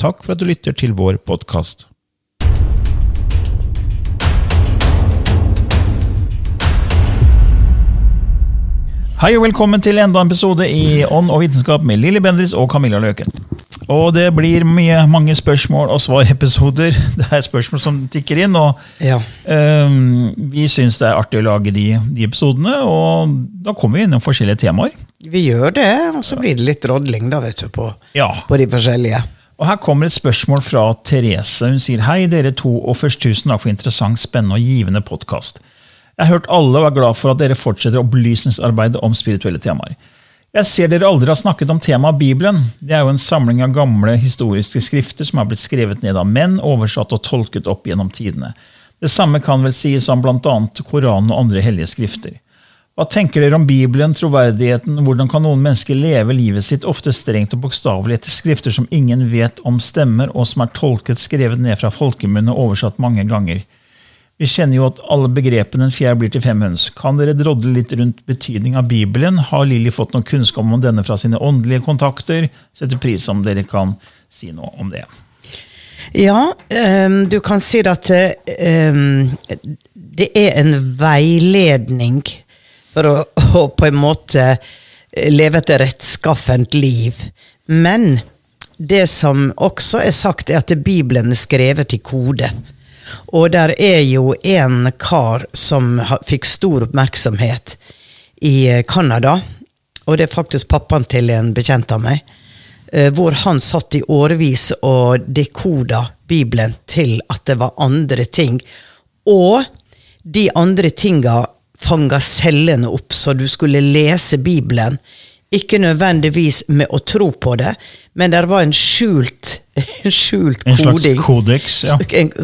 Takk for at du lytter til vår podkast. Hei og velkommen til enda en episode i Ånd og vitenskap med Lilly Bendriss og Camilla Løken. Og det blir mye, mange spørsmål og svarepisoder. Det er spørsmål som tikker inn, og Ja. um, vi syns det er artig å lage de, de episodene. Og da kommer vi innom forskjellige temaer. Vi gjør det, og så blir det litt rådling da, vet du, på, Ja. på de forskjellige. Og Her kommer et spørsmål fra Therese. Hun sier hei, dere to, og først tusen takk for interessant, spennende og givende podkast. Jeg har hørt alle og er glad for at dere fortsetter opplysningsarbeidet om spirituelle temaer. Jeg ser dere aldri har snakket om temaet Bibelen. Det er jo en samling av gamle historiske skrifter som har blitt skrevet ned av menn, oversatt og tolket opp gjennom tidene. Det samme kan vel sies om bl.a. Koranen og andre hellige skrifter. Hva tenker dere om Bibelen, troverdigheten, hvordan kan noen mennesker leve livet sitt ofte strengt og bokstavelig etter skrifter som ingen vet om stemmer, og som er tolket, skrevet ned fra folkemunne og oversatt mange ganger? Vi kjenner jo at alle begrepene en fjær blir til fem høns. Kan dere drodle litt rundt betydning av Bibelen? Har Lilly fått noe kunnskap om denne fra sine åndelige kontakter? Setter pris om dere kan si noe om det. Ja, um, du kan si at um, det er en veiledning for å, å på en måte leve et rettskaffent liv. Men det som også er sagt, er at Bibelen er skrevet i kode. Og der er jo en kar som fikk stor oppmerksomhet i eh, Canada. Og det er faktisk pappaen til en bekjent av meg. eh, Hvor han satt i årevis og dekoda Bibelen til at det var andre ting. Og de andre tinga fanga cellene opp, så du skulle lese Bibelen. Ikke nødvendigvis med å tro på det, men det var en skjult, en skjult En koding kodeks, ja.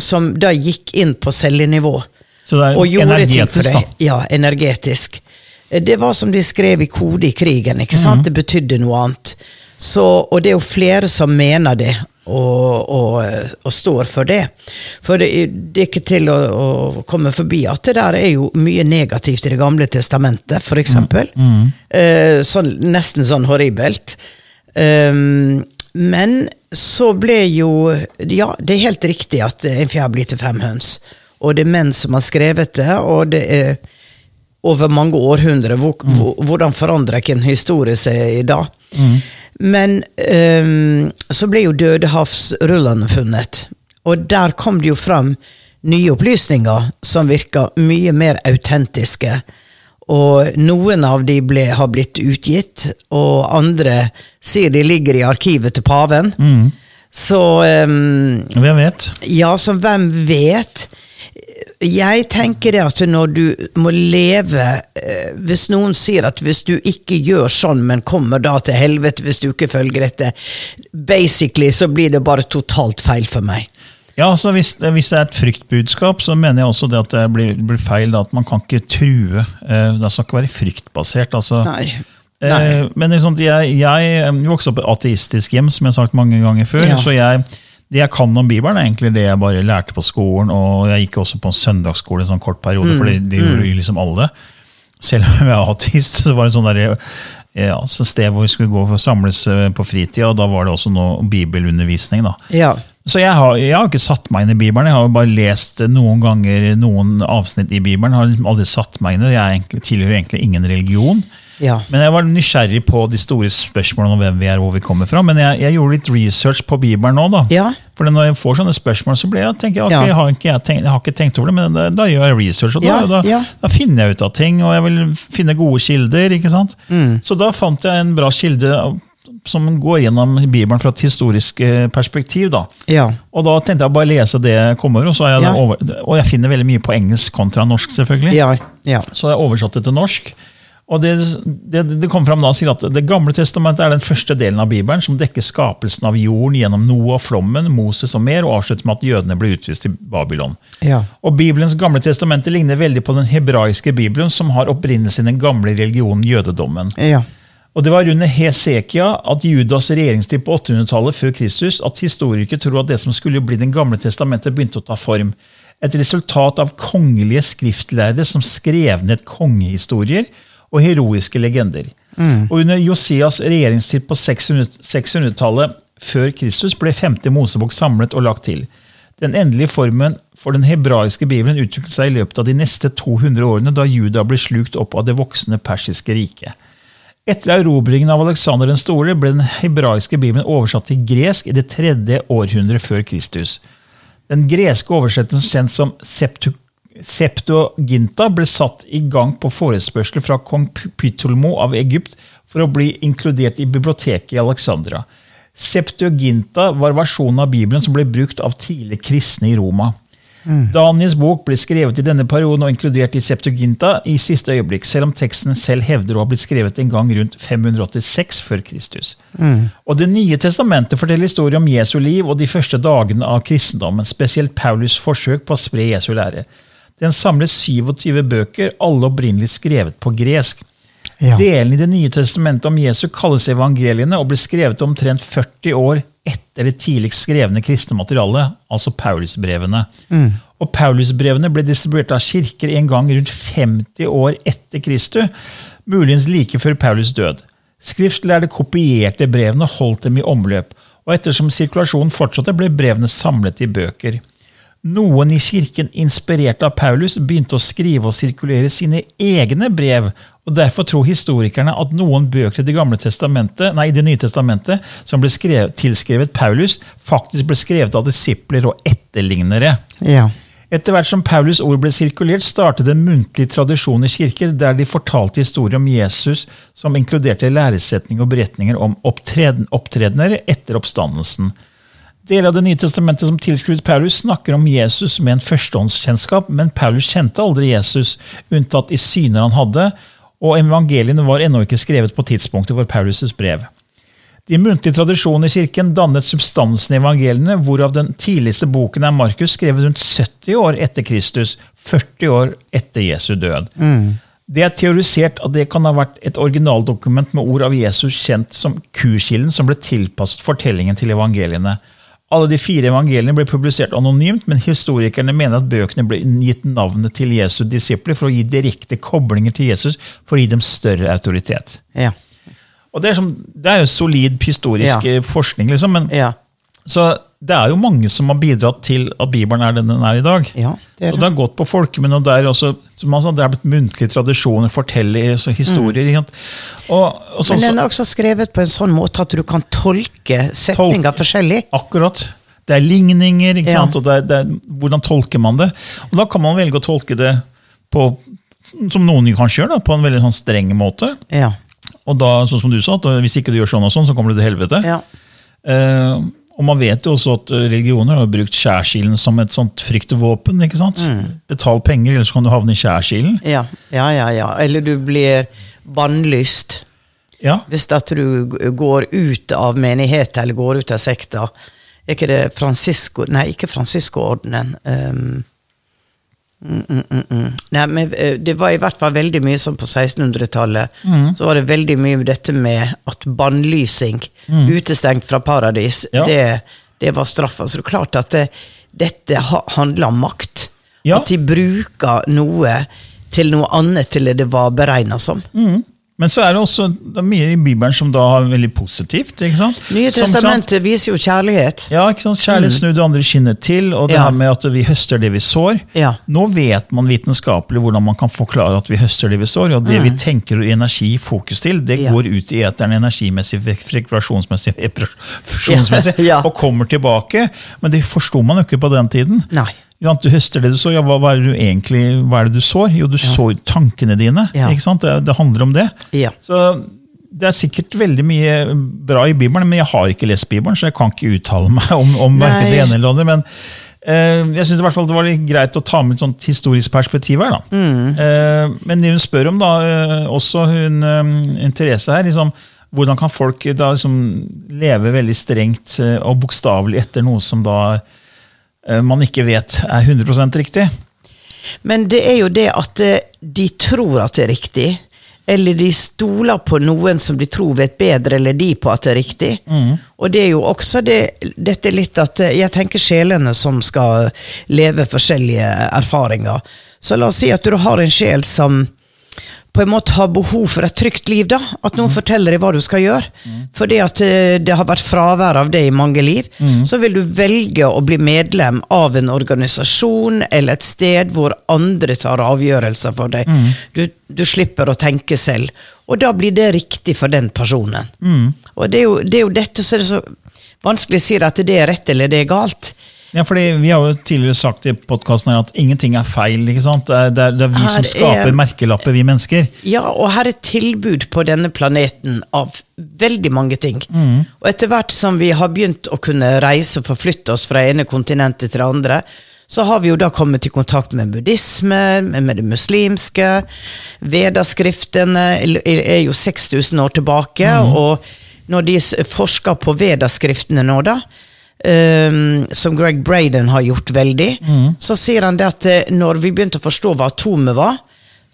som da gikk inn på cellenivå. Så det er og gjorde ting for da. deg. Ja, energetisk. Det var som de skrev i kode i krigen. ikke sant? Mm -hmm. Det betydde noe annet. Så, og det er jo flere som mener det, og, og, og står for det. For det, det er ikke til å, å komme forbi at det der er jo mye negativt i Det gamle testamentet, for eksempel. mm. Eh, sånn, nesten sånn horribelt. Um, men så ble jo Ja, det er helt riktig at en fjær blir til fem høns. Og det er menn som har skrevet det, og det er over mange århundrer. Hvor, mm. hvordan forandrer ikke en historie seg i dag? Men um, så ble jo Dødehavsrullene funnet. Og der kom det jo fram nye opplysninger som virka mye mer autentiske. Og noen av de ble, har blitt utgitt, og andre sier de ligger i arkivet til paven. Så um, Hvem vet? ja, så hvem vet? Jeg tenker det at når du må leve eh, Hvis noen sier at hvis du ikke gjør sånn, men kommer da til helvete hvis du ikke følger dette, basically så blir det bare totalt feil for meg. Ja, så hvis, hvis det er et fryktbudskap, så mener jeg også det at det blir, blir feil. Da, at man kan ikke true. Eh, det skal ikke være fryktbasert. altså. Nei. Eh, Nei. men liksom, jeg, jeg vokste opp i et ateistisk hjem, som jeg har sagt mange ganger før. Ja. så jeg, Det jeg kan om Bibelen, er egentlig det jeg bare lærte på skolen. Og jeg gikk også på en søndagsskole en sånn kort periode, for det, gjorde jo liksom alle. Selv om jeg er ateist, så var det sånn der, ja, så sted hvor vi skulle gå for å samles eh, på fritida, og da var det også noe bibelundervisning. da. Ja. Så jeg har, jeg har ikke satt meg inn i Bibelen. Jeg har jo bare lest noen ganger noen avsnitt i Bibelen. Jeg har aldri satt meg inn i det. Jeg egentlig, tilhører egentlig ingen religion. Ja. Men jeg var nysgjerrig på de store spørsmålene om hvem vi er hvor vi kommer fra. Men jeg, jeg gjorde litt research på Bibelen nå. da. Ja. For når jeg får sånne spørsmål, så blir jeg, tenker jeg, ok, Ja. jeg, har ikke, jeg, tenkt, jeg har ikke tenkt over det, men da, da gjør jeg research. og da, da, da finner jeg ut av ting, og jeg vil finne gode kilder. ikke sant? Mm. Så da fant jeg en bra kilde som går gjennom Bibelen fra et historisk eh, perspektiv. da. Ja. Og da tenkte jeg bare lese det jeg kom over, og, jeg Ja. over, og jeg finner veldig mye på engelsk kontra norsk. selvfølgelig. Ja. ja. Så jeg oversatte det til norsk. Og det, det, det kom fram da sier at Det gamle testamentet er den første delen av Bibelen som dekker skapelsen av jorden gjennom Noah, flommen, Moses og mer, og avslutter med at jødene ble utvist til Babylon. Ja. Og Bibelens gamle testamente ligner veldig på den hebraiske bibelen, som har opprinnelsen i den gamle religionen jødedommen. ja. Og Det var under Hesekia, at Judas regjeringstid på 800-tallet før Kristus, at historikere tror at det som skulle bli Den gamle testamentet, begynte å ta form. Et resultat av kongelige skriftlærere som skrev ned kongehistorier og heroiske legender. Og Under Josias regjeringstid på 600 600-tallet før Kristus ble femte Mosebok samlet og lagt til. Den endelige formen for den hebraiske bibelen utviklet seg i løpet av de neste 200 årene, da Juda ble slukt opp av det voksende persiske riket. Etter erobringen av Alexander den store ble den hebraiske bibelen oversatt til gresk i det tredje århundret før Kristus. Den greske oversettelsen kjent som septu, Septuaginta ble satt i gang på forespørsel fra kong Pytolmo av Egypt for å bli inkludert i biblioteket i Alexandra. Septuaginta var versjonen av Bibelen som ble brukt av tidlig kristne i Roma. Daniels bok ble skrevet i denne perioden og inkludert i Septuaginta i siste øyeblikk, selv om teksten selv hevder å ha blitt skrevet en gang rundt 586 før Kristus. Og Det nye testamentet forteller historier om Jesu liv og de første dagene av kristendommen, spesielt Paulus' forsøk på å spre Jesu lære. Den samler 27 bøker, alle opprinnelig skrevet på gresk. Ja. Delene i Det nye testamentet om Jesus kalles evangeliene og ble skrevet omtrent 40 år etter det tidligst skrevne kristne materialet, altså Paulusbrevene. Og Paulusbrevene ble distribuert av kirker en gang rundt 50 år etter Kristus, muligens like før Paulus død. Skriftlærde kopierte brevene og holdt dem i omløp, og ettersom sirkulasjonen fortsatte, ble brevene samlet i bøker. Noen i kirken, inspirert av Paulus, begynte å skrive og sirkulere sine egne brev, og derfor tror historikerne at noen bøker i Det gamle testamentet, nei, Det nye testamentet som ble skrevet, tilskrevet Paulus, faktisk ble skrevet av disipler og etterlignere. Ja. Etter hvert som Paulus' ord ble sirkulert, startet en muntlig tradisjon i kirker der de fortalte historier om Jesus som inkluderte læresetninger og beretninger om opptreden, opptredener etter oppstandelsen. Deler av Det nye testamentet som tilskrives Paulus, snakker om Jesus med en førstehåndskjennskap, men Paulus kjente aldri Jesus, unntatt i syner han hadde, og evangeliene var ennå ikke skrevet på tidspunktet for Paulus' brev. De muntlige tradisjonene i kirken dannet substansen i evangeliene, hvorav den tidligste boken er Markus, skrevet rundt 70 år etter Kristus, 40 år etter Jesu død. Det er teorisert at det kan ha vært et originaldokument med ord av Jesus kjent som kurkilden, som ble tilpasset fortellingen til evangeliene. Alle de fire evangeliene ble publisert anonymt, men historikerne mener at bøkene ble gitt navnet til Jesu disipler for å gi direkte koblinger til Jesus for å gi dem større autoritet. Ja. Og Det er, som, det er jo solid historisk Ja. eh, forskning, liksom, men, Ja. så det er jo mange som har bidratt til at Bibelen er den den er i dag. Ja, det er det. det har gått på folkemunne, og det er, også, som sa, det er blitt muntlige tradisjoner, fortelle historier. Mm. Og, og så, Men den er også skrevet på en sånn måte at du kan tolke setninger forskjellig. akkurat. Det er ligninger, Ja. og det er, det er, hvordan tolker man det? Og Da kan man velge å tolke det på, som noen kanskje gjør, da, på en veldig sånn streng måte. Ja. Og da, sånn som du sa, at hvis ikke du gjør sånn og sånn, så kommer du til helvete. Ja. Eh, Og man vet jo også at eh, religioner har brukt skjærsilden som et sånt fryktvåpen. ikke sant? Betal penger, ellers kan du havne i skjærsilden. Ja, ja, ja, ja. Eller du blir bannlyst. Ja. Hvis at du går ut av menigheten eller går ut av sekta. Er ikke det Francisco Nei, ikke Francisco-ordenen. Um, mm, mm, mm, mm. Nei, men eh, det var i hvert fall veldig mye sånn på 1600-tallet. Så var det veldig mye dette med at bannlysing, utestengt fra paradis, Ja. det, det var straffa. Så det er klart at det, dette handler om makt. Ja. At de bruker noe til noe annet til det det var beregna som. Men så er det også det er mye i Bibelen som da er veldig positivt. ikke sant? Nye testamentet viser jo kjærlighet. Ja, ikke sant? Kjærlighet snur det andre kinnet til, og det Ja. her med at vi høster det vi sår. Ja. Nå vet man vitenskapelig hvordan man kan forklare at vi høster det vi sår, og det vi tenker energi fokus til, det Mm. Ja. går ut i eteren energimessig, frekvasjonsmessig, og kommer tilbake. Men det forsto man jo ikke på den tiden. Nei. Du høster det du sår. Ja, hva, hva, er det du egentlig, hva er det du sår? Jo, du sår tankene dine. Ja. Ikke sant? Det, det handler om det. Ja. Så det er sikkert veldig mye bra i Bibelen, men jeg har ikke lest Bibelen, så jeg kan ikke uttale meg om, om det ene eller det andre. Men eh, jeg synes i hvert fall det var litt greit å ta med et sånt historisk perspektiv her. da. Eh, men det hun spør om, da, eh, også hun, eh, Therese her, liksom, hvordan kan folk da liksom leve veldig strengt eh, og bokstavelig etter noe som da man ikke vet er 100 riktig? Men det er jo det at eh, de tror at det er riktig. Eller de stoler på noen som de tror vet bedre, eller de på at det er riktig. Og det er jo også det, dette litt at eh, jeg tenker sjelene som skal leve forskjellige erfaringer. Så la oss si at du har en sjel som på en måte har behov for et trygt liv. da, At noen forteller deg hva du skal gjøre. Fordi at eh, det har vært fravær av det i mange liv. Så vil du velge å bli medlem av en organisasjon eller et sted hvor andre tar avgjørelser for deg. Du, du slipper å tenke selv. Og da blir det riktig for den personen. Og det er, jo, det er jo dette som er så vanskelig å si at det er rett eller det er galt. Ja, fordi Vi har jo tidligere sagt i podkasten at ingenting er feil. ikke sant? Det er, det er, det er vi Her som skaper er- merkelapper, vi mennesker. Ja, og her er tilbud på denne planeten av veldig mange ting. Og etter hvert som vi har begynt å kunne reise og forflytte oss fra ene kontinentet til det andre, så har vi jo da kommet i kontakt med buddhisme, med det muslimske. Vedaskriftene er jo 6000 år tilbake, og når de forsker på vedaskriftene nå, da, ehm, som Greg Braden har gjort veldig, så sier han det at eh, når vi begynte å forstå hva atomet var,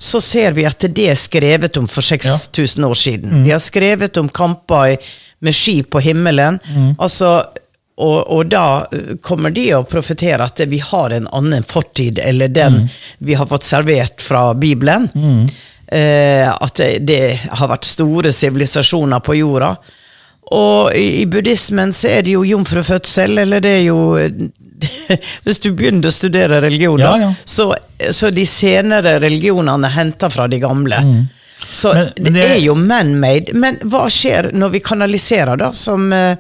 så ser vi at det er skrevet om for 6000 år siden. De har skrevet om kamper med skip på himmelen. Altså, og, og da eh, kommer de å profetere at vi har en annen fortid, eller den vi har fått servert fra Bibelen. Eh, at det, det har vært store sivilisasjoner på jorda. Og i, i buddhismen så er det jo jomfrufødsel, eller det er jo Hvis du begynner å studere religion, Ja, ja. Så, så de senere religionene er henta fra de gamle. Så Mm. Men- men det, det- er jo man-made. Men hva skjer når vi kanaliserer, da, som, eh,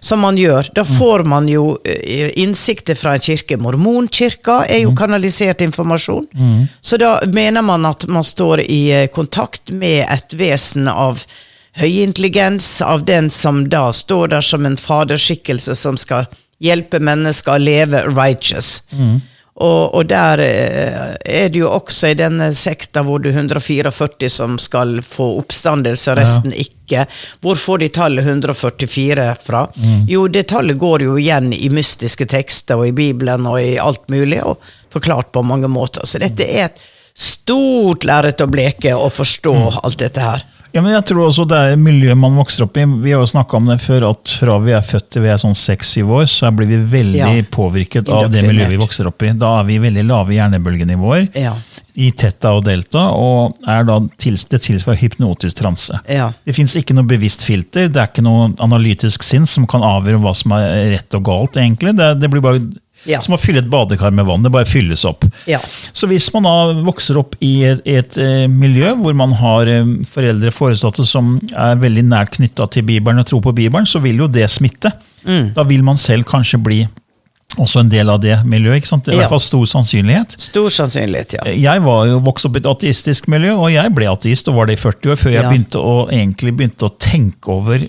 som man gjør? Da Mm. får man jo eh, innsikter fra en kirke. Mormonkirka er Mm. jo kanalisert informasjon. Så da mener man at man står i eh, kontakt med et vesen av høy intelligens, av den som da står der som en faderskikkelse som skal hjelpe mennesker å leve righteous. Og, og der eh, er det jo også i denne sekta hvor du 144 som skal få oppstandelse, og resten ikke. Hvor får de tallet 144 fra? Jo, det tallet går jo igjen i mystiske tekster og i Bibelen og i alt mulig, og forklart på mange måter. Så dette er et stort lerret å bleke å forstå alt dette her. Ja, men jeg tror også det er miljøet man vokser opp i. Vi har jo snakka om det før, at fra vi er født til vi er sånn seks-syv år, så blir vi veldig Ja. påvirket av det miljøet vi vokser opp i. Da er vi veldig lave hjernebølgenivåer Ja. i teta og delta, og er da tils, det tilsvarer hypnotisk transe. Ja. Det fins ikke noe bevisst filter, det er ikke noe analytisk sinn som kan avgjøre hva som er rett og galt, egentlig. Det, det blir bare Ja. som å fylle et badekar med vann, det bare fylles opp. Ja. Så hvis man da vokser opp i et, et eh, miljø hvor man har eh, foreldre foresatte som er veldig nært knytta til Bibelen og tror på Bibelen, så vil jo det smitte. Mm. Da vil man selv kanskje bli også en del av det miljøet. ikke sant? Det er i Ja. hvert fall stor sannsynlighet. Stor sannsynlighet, ja. Jeg var jo vokst opp i et ateistisk miljø, og jeg ble ateist og var det i 40 år før jeg Ja. begynte å, egentlig begynte å tenke over eh, eh,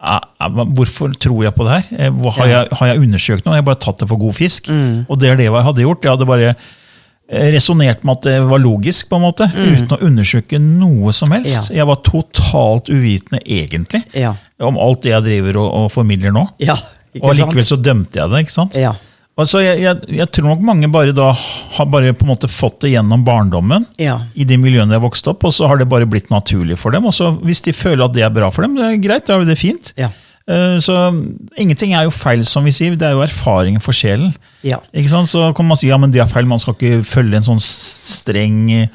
Hvorfor tror jeg på det her? Eh, Har, jeg, har jeg undersøkt noe? Jeg har bare tatt det for god fisk. Og det er det jeg hadde gjort. Jeg hadde bare eh, resonnert med at det var logisk, på en måte, uten å undersøke noe som helst. Ja. Jeg var totalt uvitende, egentlig, Ja. om alt det jeg driver og, og formidler nå. Ja, Og likevel så dømte jeg det. ikke sant? Ja. Altså, jeg, jeg, jeg tror nok mange bare da har bare på en måte fått det gjennom barndommen. Ja. I de miljøene de har vokst opp, og så har det bare blitt naturlig for dem. Og så Hvis de føler at det er bra for dem, det er greit, da er jo det fint. Ja. Eh, Så ingenting er jo feil, som vi sier. Det er jo erfaringen for sjelen. Ja. Ikke sant? Så kan man si ja, men det er feil, man skal ikke følge en sånn streng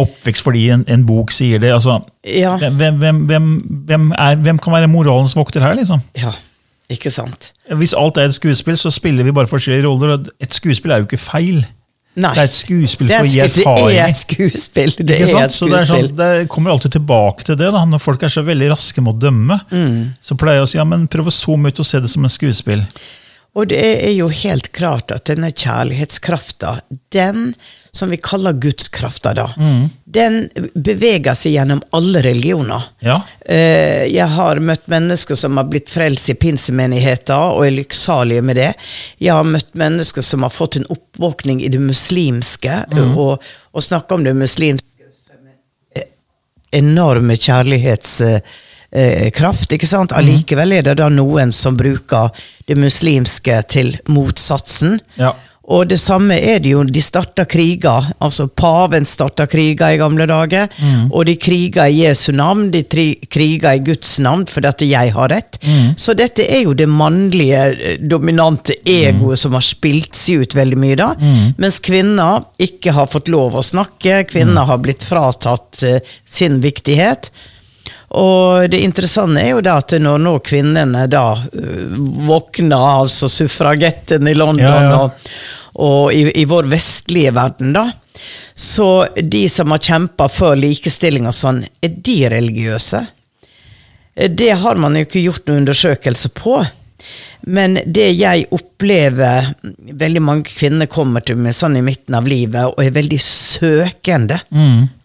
oppvekst fordi en, en bok sier det. Altså, Ja. hvem, hvem, hvem, er, hvem kan være moralens vokter her, liksom? ja. Ikke sant? Hvis alt er et skuespill, så spiller vi bare forskjellige roller. og Et skuespill er jo ikke feil. Nei. Det er et skuespill for å gi erfaring. det er et skuespill. Det er et Så det, er sånn, det kommer alltid tilbake til det. da. Når folk er så veldig raske med å dømme, Mm. så pleier jeg å si ja, men prøv å zoome ut og se det som en skuespill. Og det er jo helt klart at denne kjærlighetskrafta, den som vi kaller gudskrafta, da, Mm. den beveger seg gjennom alle religioner. Ja. Eh, Jeg har møtt mennesker som har blitt frelst i pinsemenigheter og er lykksalige med det. Jeg har møtt mennesker som har fått en oppvåkning i det muslimske, Mm. og, og snakka om det muslimske som en enorme kjærlighetskraft. Eh, kraft, ikke sant? Allikevel er det da noen som bruker det muslimske til motsatsen. Ja. Og det samme er det jo, de starta kriger. Altså paven starta kriger i gamle dager. Og de kriger i Jesu navn, de kriger i Guds navn fordi at jeg har rett. Så dette er jo det mannlige, eh, dominante egoet som har spilt seg ut veldig mye, da. Mens kvinner ikke har fått lov å snakke. Kvinner har blitt fratatt uh, sin viktighet. Og det interessante er jo da at når nå kvinnene da øh, våkner, altså suffragettene i London Ja, ja. og, og i, i vår vestlige verden, da, så de som har kjempa for likestilling og sånn, er de religiøse? Eh, Det har man jo ikke gjort noen undersøkelse på. Men det jeg opplever veldig mange kvinner kommer til meg sånn i midten av livet, og er veldig søkende.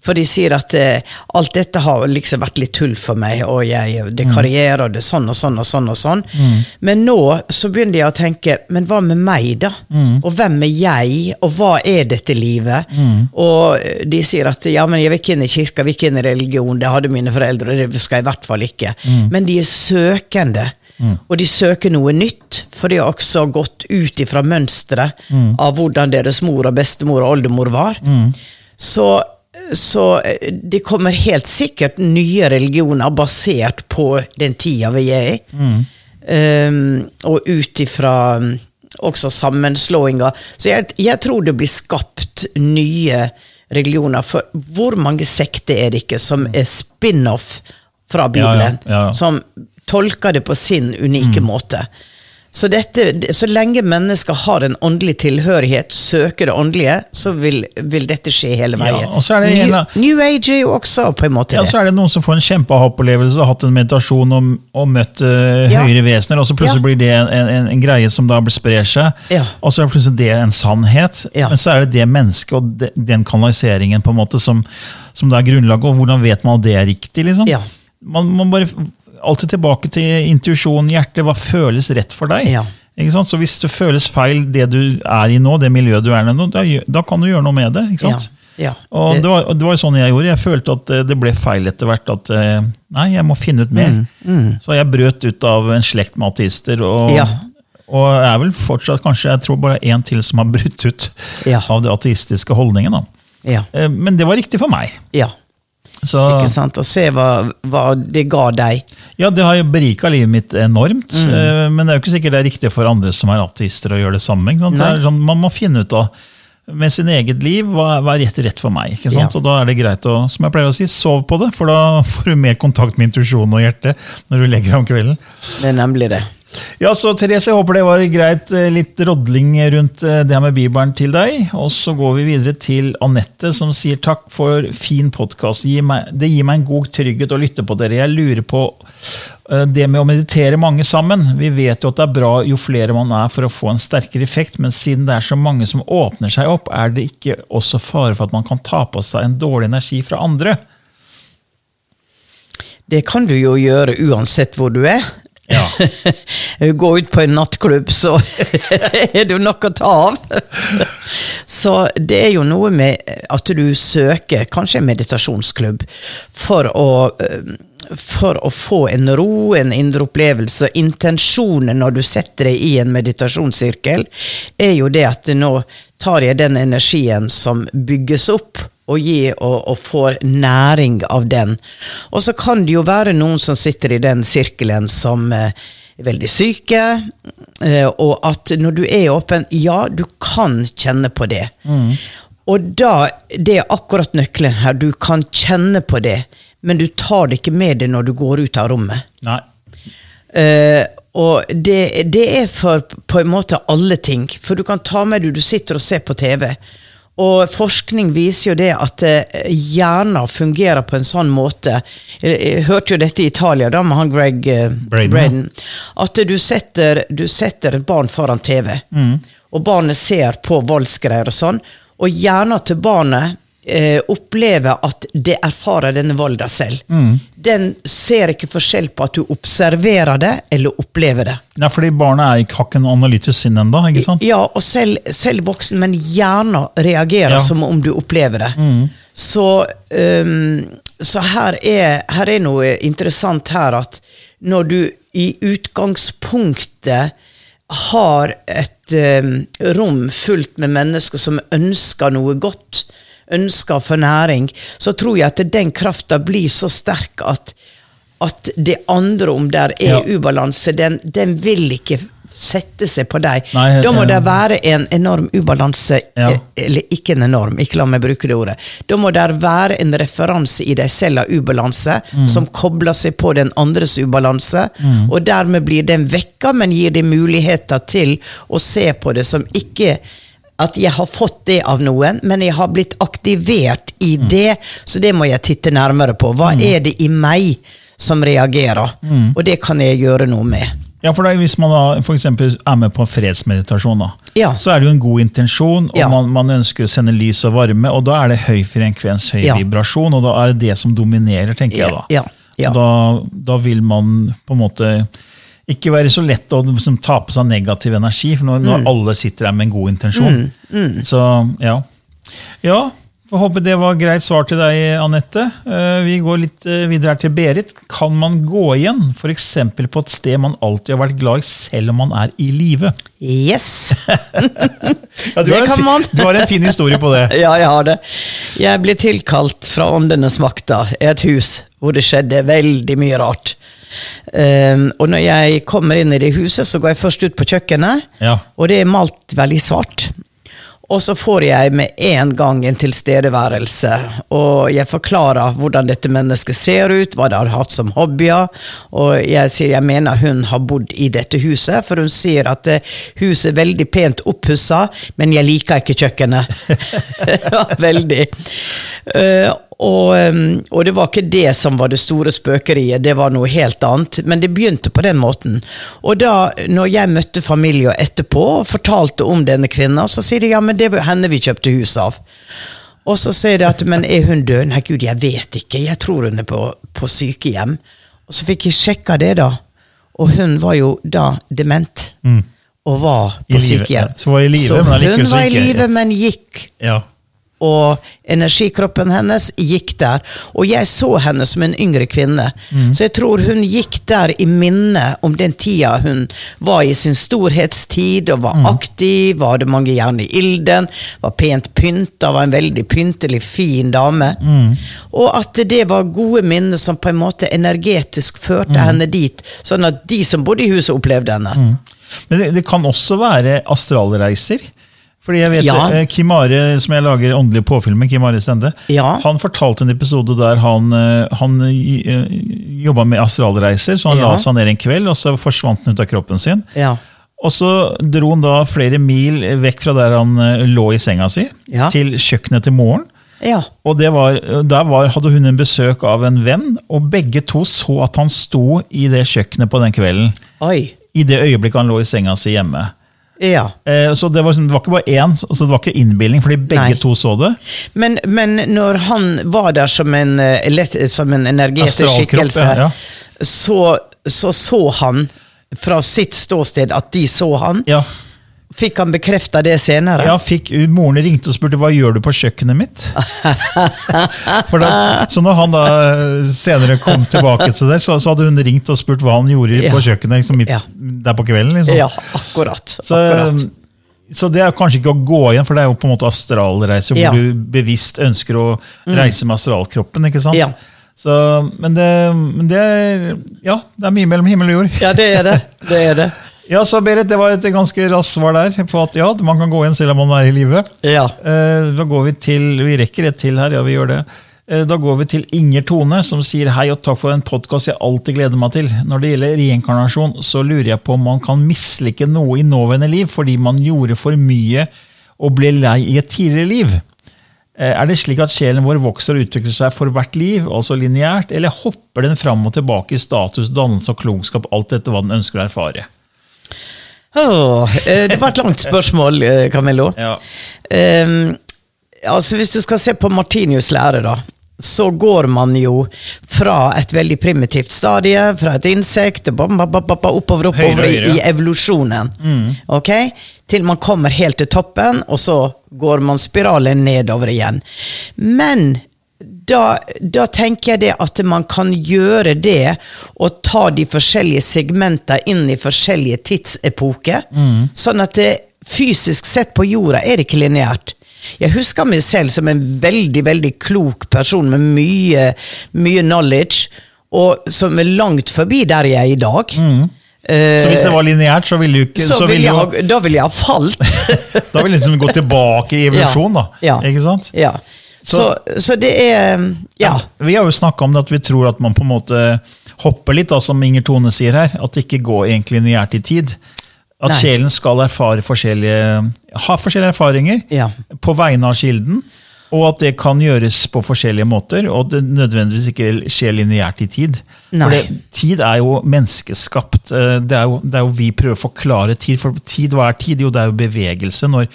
For de sier at eh, alt dette har liksom vært litt tull for meg, og jeg, det er karriere, og det er sånn og sånn og sånn. og sånn. Men nå så begynner jeg å tenke, men hva med meg, da? Og hvem er jeg, og hva er dette livet? Og eh, de sier at ja, men jeg vil ikke inn i kirka, jeg vil ikke inn i religion, det hadde mine foreldre, det skal jeg i hvert fall ikke. Men de er søkende. Og de søker noe nytt, for de har også gått ut ifra mønsteret av hvordan deres mor og bestemor og oldemor var. Så, så eh, det kommer helt sikkert nye religioner basert på den tida vi er i. Um, og ut ifra um, også sammenslåinger. Så jeg, jeg tror det blir skapt nye religioner. For hvor mange sekter er det ikke som er spin-off fra Bibelen? Ja, ja, ja. Som tolker det på sin unike måte. Så, dette, så lenge mennesker har en åndelig tilhørighet, søker det åndelige, så vil, vil dette skje hele Ja, veien. og så er det New, av, New Age er jo også på en måte Ja, det. så er det noen som får en kjempeha-opplevelse og hatt en meditasjon og, og møtt eh, Ja. høyere vesener, og så plutselig Ja. blir det en, en, en greie som da sprer seg. Ja. Og så er plutselig det en sannhet. Ja. Men så er det det mennesket og de, den kanaliseringen på en måte som, som det er grunnlaget, og hvordan vet man at det er riktig? liksom? Ja. Man må bare alltid tilbake til intuisjon, hjertet. Hva føles rett for deg? Ja. Så Hvis det føles feil, det du er i nå, det miljøet du er i nå, da, da kan du gjøre noe med det. ikke sant? Ja, ja. Og Det- det var, det var sånn jeg gjorde. Jeg følte at eh, det ble feil etter hvert. at eh, Nei, jeg må finne ut mer. Så jeg brøt ut av en slekt med ateister. Og, Mm, Ja. og er vel fortsatt kanskje jeg tror bare én til som har brutt ut Ja. av det ateistiske holdningen. da. Ja. Eh, Men det var riktig for meg. ja. Så Ikke sant? Og se hva, hva det ga deg. ja, Det har jo berika livet mitt enormt. Mm. eh, Men det er jo ikke sikkert det er riktig for andre som er ateister å gjøre det samme. Sånn, man må finne ut av med sin eget liv hva, hva er rett rett for meg. ikke sant? Ja. Og Da er det greit å som jeg pleier å si, sove på det, for da får du mer kontakt med intuisjonen og hjerte når du legger deg om kvelden. Det er nemlig det. Ja, så Therese, jeg håper det var greit. eh, Litt rodling rundt eh, det her med Bibelen til deg. Og så går vi videre til Anette, som sier takk for fin podkast. Det gir meg en god trygghet å lytte på dere. Jeg lurer på eh, det med å meditere mange sammen. Vi vet jo at det er bra jo flere man er for å få en sterkere effekt, men siden det er så mange som åpner seg opp, er det ikke også fare for at man kan ta på seg en dårlig energi fra andre? Det kan du jo gjøre uansett hvor du er. Ja. Gå ut på en nattklubb, så er det jo nok å ta av. Så det er jo noe med at du søker kanskje en meditasjonsklubb for å eh, for å få en ro, en indre opplevelse. Intensjonen når du setter deg i en meditasjonssirkel, er jo det at nå tar jeg den energien som bygges opp, og gi og, og får næring av den. Og så kan det jo være noen som sitter i den sirkelen som eh, er veldig syke, eh, og at når du er åpen, ja, du kan kjenne på det. Og da, det er akkurat nøkkelen her, du kan kjenne på det men du tar det ikke med deg når du går ut av rommet. Nei. Uh, og det, det, er for på en måte alle ting. For du kan ta med deg Du sitter og ser på TV. Og forskning viser jo det at uh, hjernen fungerer på en sånn måte Jeg, jeg hørte jo dette i Italia, da med han Greg Braden, Braden. At du setter, du setter et barn foran TV, og barnet ser på voldsgreier og sånn. Og hjernen til barnet eh, opplever at det erfarer denne volden selv. Den ser ikke forskjell på at du observerer det eller opplever det. Nei, fordi barnet er ikke, har ikke noe analytisk sinn ennå. Ja, og selv, selv voksen, men hjernen reagerer Ja. som om du opplever det. Så, um, så her, er, her er noe interessant her at når du i utgangspunktet har et um, rom fullt med mennesker som ønsker noe godt, ønsker for næring, så tror jeg at den krafta blir så sterk at, at det andre, om der er Ja. ubalanse, den, den vil ikke sette seg på deg. Nei, da må det være en enorm ubalanse, Ja. eh, eller ikke en enorm, ikke la meg bruke det ordet. Da må det være en referanse i deg selv av ubalanse, Mm. som kobler seg på den andres ubalanse, og dermed blir den vekka, men gir deg muligheter til å se på det som ikke at jeg har fått det av noen, men jeg har blitt aktivert i Mm. det, så det må jeg titte nærmere på. Hva er det i meg som reagerer? Mm. Og det kan jeg gjøre noe med. Ja, for da, Hvis man da for er med på fredsmeditasjon, da, Ja. så er det jo en god intensjon, og Ja. man, man ønsker å sende lys og varme, og da er det høy frekvens, høy Ja. vibrasjon, og da er det det som dominerer, tenker jeg da. Ja, ja. Da, da vil man på en måte ikke være så lett å liksom, ta på seg negativ energi, for når, Mm. når alle sitter der med en god intensjon. Så ja. Ja, får håpe det var greit svar til deg, Anette. Eh, Vi går litt eh, videre her til Berit. Kan man gå igjen f.eks. på et sted man alltid har vært glad i, selv om man er i live? Yes! Ja, Det kan man. Du har en fin historie på det. Ja, jeg har det. Jeg ble tilkalt fra Åndenes makter i et hus hvor det skjedde veldig mye rart. Um, og når jeg kommer inn i det huset, så går jeg først ut på kjøkkenet, Ja. og det er malt veldig svart. Og så får jeg med en gang en tilstedeværelse, og jeg forklarer hvordan dette mennesket ser ut, hva det har hatt som hobbyer, og jeg sier jeg mener hun har bodd i dette huset, for hun sier at eh, huset er veldig pent oppussa, men jeg liker ikke kjøkkenet. veldig. Eh, og, um, og det var ikke det som var det store spøkeriet, det var noe helt annet. Men det begynte på den måten. Og da når jeg møtte familien etterpå og fortalte om denne kvinnen, så sier de ja, men det var henne vi kjøpte hus av. Og så sier de at men er hun død? Nei, gud, jeg vet ikke. Jeg tror hun er på, på sykehjem. Og så fikk jeg sjekka det, da. Og hun var jo da dement. Og var Mm. På sykehjem. Så var i live, Så men hun var i live, men gikk Ja. Og energikroppen hennes gikk der. Og jeg så henne som en yngre kvinne. Så jeg tror hun gikk der i minne om den tida hun var i sin storhetstid og var aktiv, var det mange jern i ilden, var pent pynta, var en veldig pyntelig, fin dame. Og at det var gode minner som på en måte energetisk førte henne dit, sånn at de som bodde i huset, opplevde henne. Men det, det kan også være astralreiser. Fordi jeg vet, Ja. eh, Kim Are, som jeg lager åndelig påfyll med, Kim Are Stende, Ja. han fortalte en episode der han, eh, han eh, jobba med astralreiser. Så han Ja. la seg ned en kveld, og så forsvant han ut av kroppen sin. Ja. Og så dro han da flere mil vekk fra der han lå i senga si, til kjøkkenet til moren. Ja. Og det var, Der var, hadde hun en besøk av en venn, og begge to så at han sto i det kjøkkenet på den kvelden. Oi. I det øyeblikket han lå i senga si hjemme. Ja. Eh, Så det var, sånn- det var ikke bare én, så det var ikke innbilning, fordi begge Nei. to så det. Men, men når han var der som en, eh, som en energetisk skikkelse, ja, ja. så så så han fra sitt ståsted at de så han. Ja. Fikk han bekrefta det senere? Ja, fikk, Moren ringte og spurte hva gjør du på kjøkkenet mitt. Da, så når han da senere kom tilbake til det, så, så hadde hun ringt og spurt hva han gjorde Ja. på kjøkkenet liksom, midt, Ja. der på kvelden. Liksom. Ja, akkurat. Så, akkurat. så det er kanskje ikke å gå igjen, for det er jo på en måte astralreise, hvor Ja. du bevisst ønsker å reise med astralkroppen. ikke sant? Ja. Så, men det, men det, er- ja, det er mye mellom himmel og jord. Ja, det er det. Det er det. Ja, så Berit, Det var et ganske raskt svar der på at ja, man kan gå igjen selv om man er i live. Ja. Eh, Da går vi til Vi rekker et til her, ja, vi gjør det. Eh, Da går vi til Inger Tone, som sier hei og takk for en podkast jeg alltid gleder meg til. Når det gjelder reinkarnasjon, så lurer jeg på om man kan mislike noe i nåværende liv fordi man gjorde for mye og ble lei i et tidligere liv. Eh, Er det slik at sjelen vår vokser og utvikler seg for hvert liv, altså lineært, eller hopper den fram og tilbake i status, dannelse og klokskap, alt etter hva den ønsker å erfare? Åh, eh, det var et langt spørsmål, eh, Camillo. Ja. Um, altså Hvis du skal se på Martinius' lære, da, så går man jo fra et veldig primitivt stadie, fra et insekt, bam, bam, bam, oppover, oppover høyre, høyre. i, evolusjonen. Ok? Til man kommer helt til toppen, og så går man spiralen nedover igjen. Men da, da tenker jeg det at man kan gjøre det og ta de forskjellige segmentene inn i forskjellige tidsepoker. Sånn at det fysisk sett på jorda er det ikke lineært. Jeg husker meg selv som en veldig veldig klok person med mye, mye knowledge, og som er langt forbi der jeg er i dag. Mm. Så hvis det var lineært, så ville du ikke så så vil ville jeg jo, da ville jeg ha falt. Da ville du liksom gå tilbake i evolusjon, da. Ja. Ikke sant? Ja. Så, så det er Ja. Vi har jo snakka om det at vi tror at man på en måte hopper litt, da, som Inger Tone sier her. At det ikke går egentlig lineært i tid. At Nei. sjelen skal erfare forskjellige, ha forskjellige erfaringer Ja. på vegne av kilden. Og at det kan gjøres på forskjellige måter, og det nødvendigvis ikke skjer lineært i tid. Nei. For det, tid er jo menneskeskapt. Eh, Det er jo, det er jo vi prøver å forklare tid. For tid, hva er tid? Jo, det er jo bevegelse. Når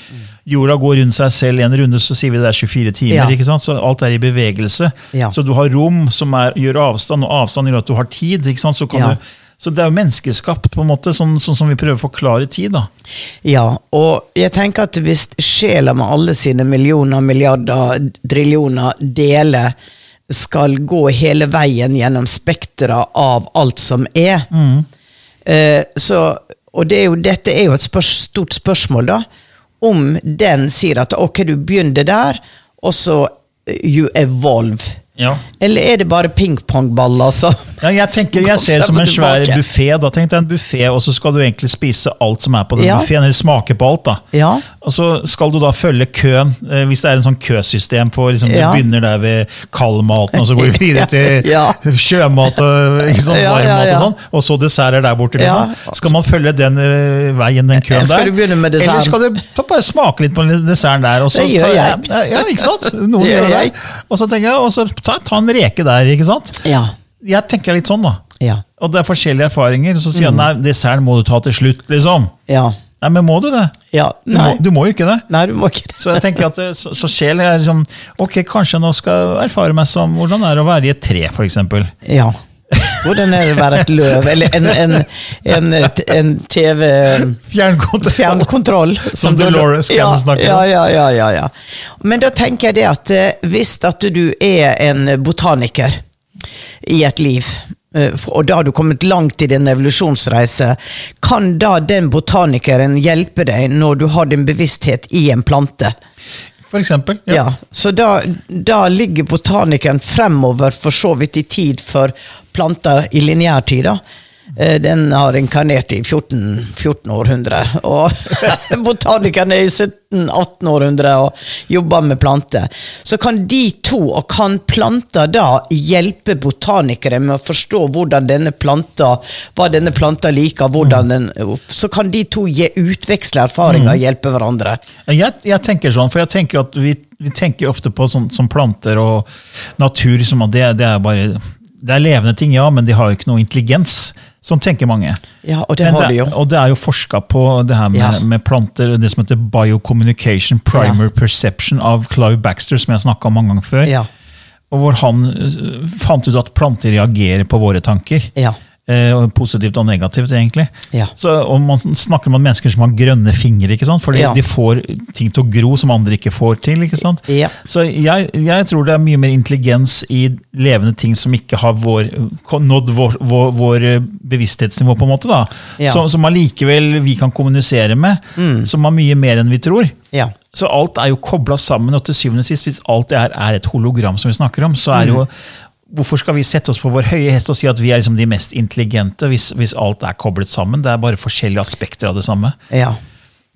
jorda går rundt seg selv en runde, så sier vi det er 24 timer. Ja. ikke sant? Så alt er i bevegelse. Ja. Så du har rom som er, gjør avstand, og avstand gjør at du har tid. ikke sant? Så, kan Ja. du, så det er jo menneskeskapt, på en måte, sånn, sånn som vi prøver å forklare tid. da. Ja, og jeg tenker at hvis sjela med alle sine millioner, milliarder, drillioner deler skal gå hele veien gjennom spekteret av alt som er eh, så, Og det er jo, dette er jo et spørs, stort spørsmål, da. Om den sier at ok, du begynner der, og så eh, you evolve. Ja. Eller er det bare pingpongballer altså? Ja, jeg tenker, jeg ser det som en svær buffé. Da tenkte jeg en buffé, og så skal du egentlig spise alt som er på den Ja. buffeen, eller smake på alt. da. Ja. Og så skal du da følge køen, eh, hvis det er en sånn køsystem for liksom, Ja. Du begynner der ved kaldmaten, og så går du videre til sjømat og sånn, varmmat og sånn, og så desserter der borte. Liksom. Skal man følge den eh, veien, den køen Skal der? du begynne med Eller skal du ta- bare smake litt på desserten der? Og så Det gjør ta- jeg. Ja, ikke sant? Noen gjør det. Og så tenker jeg, og så ta, ta en reke der, ikke sant? Ja. Jeg tenker litt sånn, da. Ja. Og det er forskjellige erfaringer. Så Mm. sier han nei, desserten må du ta til slutt, liksom. Ja. Nei, men må du det? ja. Du må, du må jo ikke det. Nei, du må ikke det. Så jeg tenker at så, så sjel er liksom Ok, kanskje jeg nå skal erfare meg som hvordan det er å være i et tre, f.eks. Ja. Hvordan er det å være et løv? Eller en, en, en, en TV Fjernkontroll. Fjernkontroll. Som som Dolores kan ja, snakke om. ja, ja, ja, ja. Men da tenker jeg det at eh, hvis at du er en botaniker i et liv, eh, og da har du kommet langt i din evolusjonsreise, kan da den botanikeren hjelpe deg når du har din bevissthet i en plante? For eksempel. Ja. Ja. så da, da ligger botanikeren fremover for så vidt i tid for planter i lineær tid. da. Eh, Den har inkarnert i 14, 14 århundre. Og botanikerne er i 17-18 århundre og jobber med planter. Så kan de to, og kan planter da hjelpe botanikere med å forstå hvordan denne planta, hva denne planta liker, hvordan den Så kan de to gi, utveksle erfaringer og hjelpe hverandre. Jeg, jeg tenker sånn, for jeg tenker at vi, vi tenker ofte på sånn, som planter og natur som at det, det er bare det er levende ting, ja, men de har jo ikke noe intelligens. Sånn tenker mange. Ja, og det har de jo. Og det er jo forska på det her med, Ja. med planter, det som heter biocommunication, primer perception av Clive Baxter, som jeg snakka om mange ganger før. Ja. Og hvor han eh, fant ut at planter reagerer på våre tanker. Ja. Eh, positivt og negativt, egentlig. Ja. Så, og Man snakker om mennesker som har grønne fingre, ikke sant? fordi Ja. de får ting til å gro som andre ikke får til. ikke sant? Ja. Så jeg, jeg tror det er mye mer intelligens i levende ting som ikke har vår, nådd vår, vår, vår eh, bevissthetsnivå, på en måte. da. Som, som allikevel vi kan kommunisere med, som har mye mer enn vi tror. Ja. Så alt er jo kobla sammen, og til syvende og sist, hvis alt det her er et hologram, som vi snakker om, så er Mm. jo Hvorfor skal vi sette oss på vår høye hest og si at vi er liksom de mest intelligente, hvis, hvis alt er koblet sammen? Det er bare forskjellige aspekter av det samme. Ja.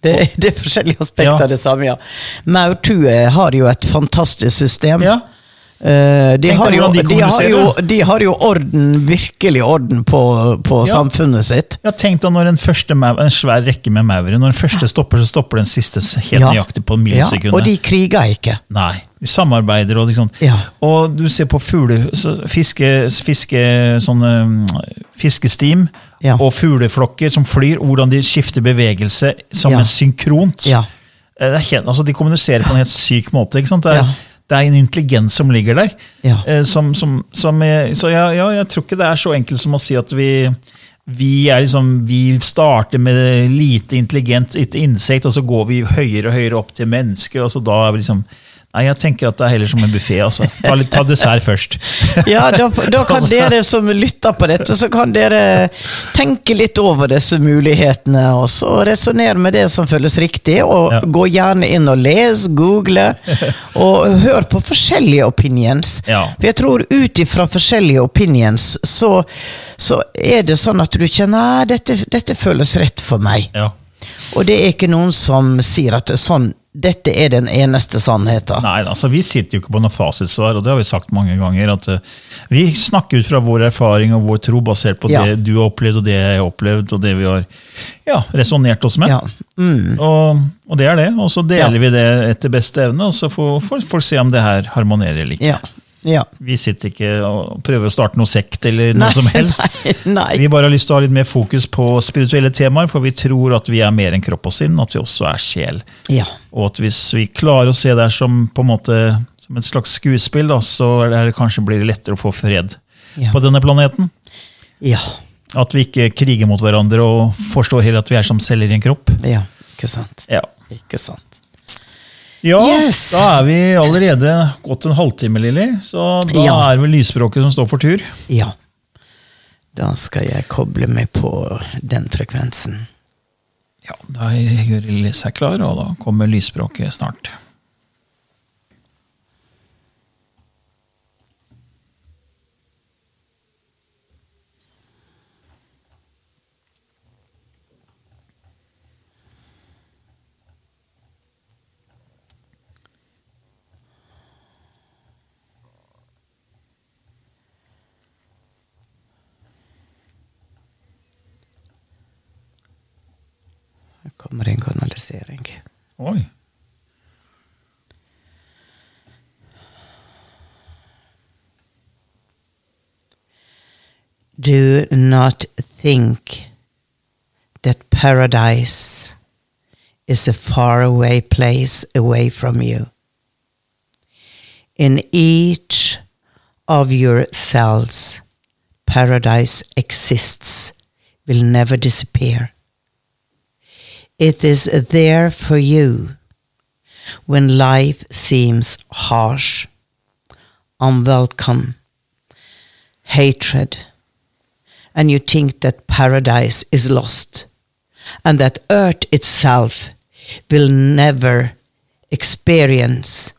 Det, det er forskjellige aspekter Ja. av det samme, ja. Maurtue har jo et fantastisk system. Ja. Eh, de, har jo, de de, har jo, de har jo orden, virkelig orden på, på Ja. samfunnet sitt. Ja, Tenk deg når en, første en svær rekke med maure, når den første stopper, så stopper den siste helt Ja. nøyaktig på Ja, millisekundet. og de kriger ikke. Nei, de samarbeider og liksom. Ja. Og du ser på fugle, fiske, fiske, sånne, mm, fiskestim Ja. og fugleflokker som flyr, hvordan de skifter bevegelse sammen Ja. synkront. Ja. Eh, Det helt, altså, de kommuniserer på en helt syk måte. ikke sant? Det er, Ja. Det er en intelligens som ligger der. Ja. Eh, Som, som, som er, så ja, ja, jeg tror ikke det er så enkelt som å si at vi vi, er liksom, vi starter med lite intelligent, et insekt, og så går vi høyere og høyere opp til mennesker. og så da er vi liksom, Nei, jeg tenker at det er heller som en buffé. Altså. Ta, ta dessert først. Ja, da, da kan dere som lytter på dette, så kan dere tenke litt over disse mulighetene, og så resonnere med det som føles riktig, og Ja. gå gjerne inn og les, google, og hør på forskjellige opinions. Ja. For jeg tror ut ifra forskjellige opinions, så, så er det sånn at du kjenner nei, dette, dette føles rett for meg. Ja. Og det er ikke noen som sier at sånn, dette er den eneste sannheten. Nei, altså Vi sitter jo ikke på noe fasitsvar, og det har vi sagt mange ganger. at uh, Vi snakker ut fra vår erfaring og vår tro, basert på Ja. det du har opplevd, og det jeg har opplevd, og det vi har ja, resonnert oss med. Ja. Mm. Og, og det er det. Og så deler Ja. vi det etter beste evne, og så får får folk se om det her harmonerer eller ikke. Ja. Ja. Vi sitter ikke og prøver å starte noe sekt eller noe Nei, som helst. nei, nei. Vi bare har lyst til å ha litt mer fokus på spirituelle temaer, for vi tror at vi er mer enn kropp og sinn, at vi også er sjel. Ja. Og at hvis vi klarer å se det som på en måte som et slags skuespill, da, så er det kanskje blir det lettere å få fred Ja. på denne planeten. Ja. At vi ikke kriger mot hverandre og forstår heller at vi er som celler i en kropp. ja. Ikke sant. Ja, Ikke sant. Ja Yes. da er vi allerede gått en halvtime, Lilly. Så da Ja. er vel lysspråket som står for tur. Ja. Da skal jeg koble meg på den frekvensen. Ja, Da gjør Lilly seg klar, og da kommer lysspråket snart. Kommer en kanalisering. Oi. Do not think that paradise is a faraway place away from you. In each of your cells, paradise exists, will never disappear. It is there for you when life seems harsh, unwelcome, hatred, and you think that paradise is lost, and that earth itself will never experience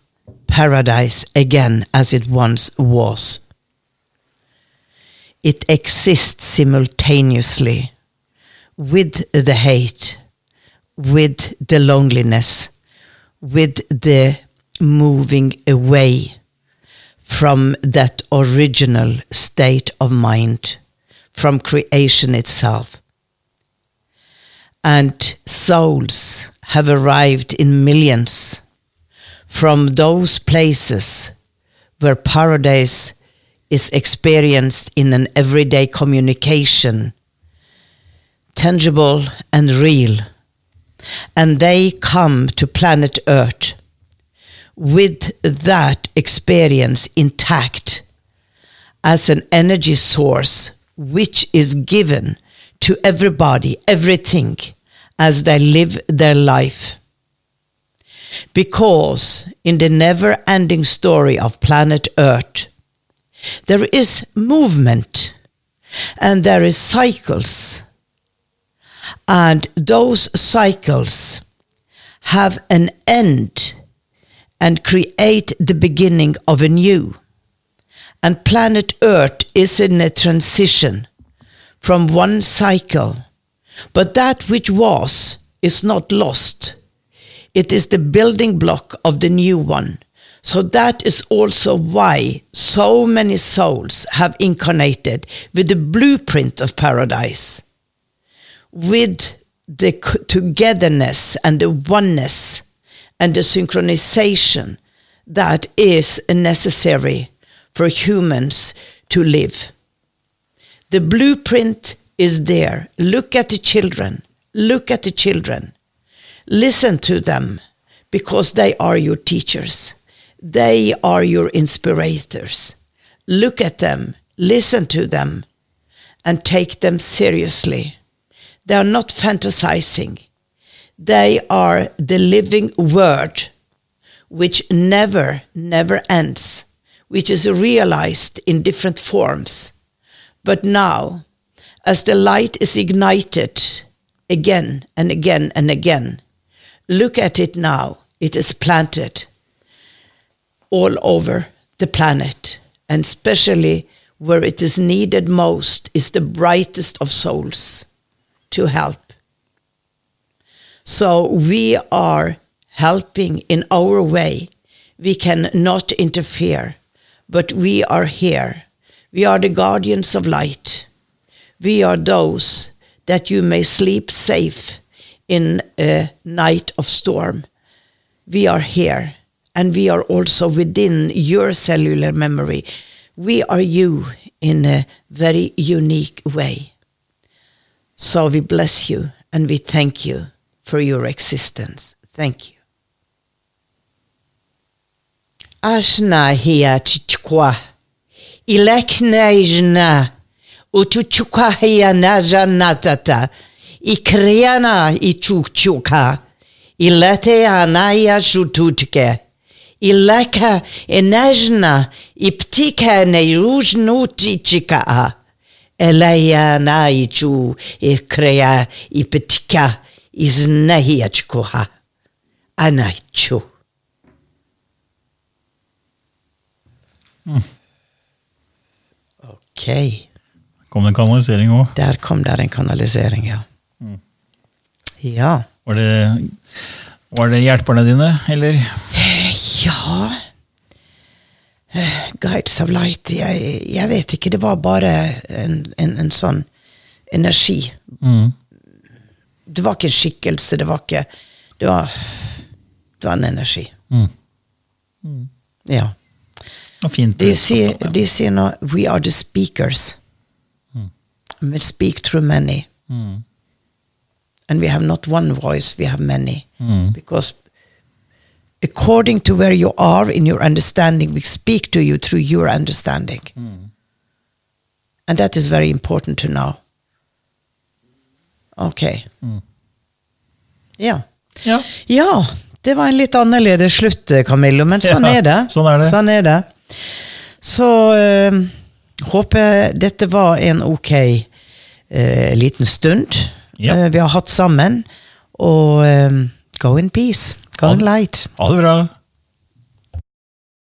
paradise again as it once was. It exists simultaneously with the hate, with the loneliness, with the moving away from that original state of mind, from creation itself. And souls have arrived in millions from those places where paradise is experienced in an everyday communication, tangible and real. And they come to planet Earth with that experience intact as an energy source which is given to everybody, everything, as they live their life. Because in the never ending story of planet Earth, there is movement and there is cycles. And those cycles have an end and create the beginning of a new. And planet Earth is in a transition from one cycle. But that which was is not lost. It is the building block of the new one. So that is also why so many souls have incarnated with the blueprint of paradise, with the togetherness and the oneness and the synchronization that is necessary for humans to live. The blueprint is there. Look at the children. Look at the children. Listen to them because they are your teachers. They are your inspirators. Look at them, listen to them, and take them seriously. They are not fantasizing. They are the living word, which never, never ends, which is realized in different forms. But now, as the light is ignited again and again and again, look at it now. It is planted all over the planet, and especially where it is needed most is the brightest of souls to help. So we are helping in our way. We cannot interfere, but we are here. We are the guardians of light. We are those that you may sleep safe in a night of storm. We are here, and we are also within your cellular memory. We are you in a very unique way. So we bless you and we thank you for your existence. Thank you. Ashna hiya chichkwa. Ilekneijna. Uchuchuka hiya naja natata. Ikriana ichuchuka. Ilete anaya shututke. Ileka enajna iptika neirujnutichika. Elaya na ichu ikrea ipetika iznahiachkuha. Anaichu. Ok, Kom det en kanalisering òg? der kom det en kanalisering, ja. Ja. Var det, var det hjelperne dine, eller? Ja Guides of Light jeg, jeg vet ikke. Det var bare en, en, en sånn energi. Det var ikke en skikkelse. Det var ikke Det var, det var en energi. Ja. Mm. Ja. fint. De sier, de sier nå We are the speakers. We speak through many. And we have not one voice, we have many. Because according to where you are in your understanding, we speak to you through your understanding. And that is very important to know. Okay. Ja. Ja. Ja, det var en litt annerledes slutt, Camillo, men sånn Ja, er det. sånn er det. Sånn er det. Så øh, håper dette var en ok øh, liten stund Ja. øh, vi har hatt sammen. Og go in peace. Go in light. Ha det bra.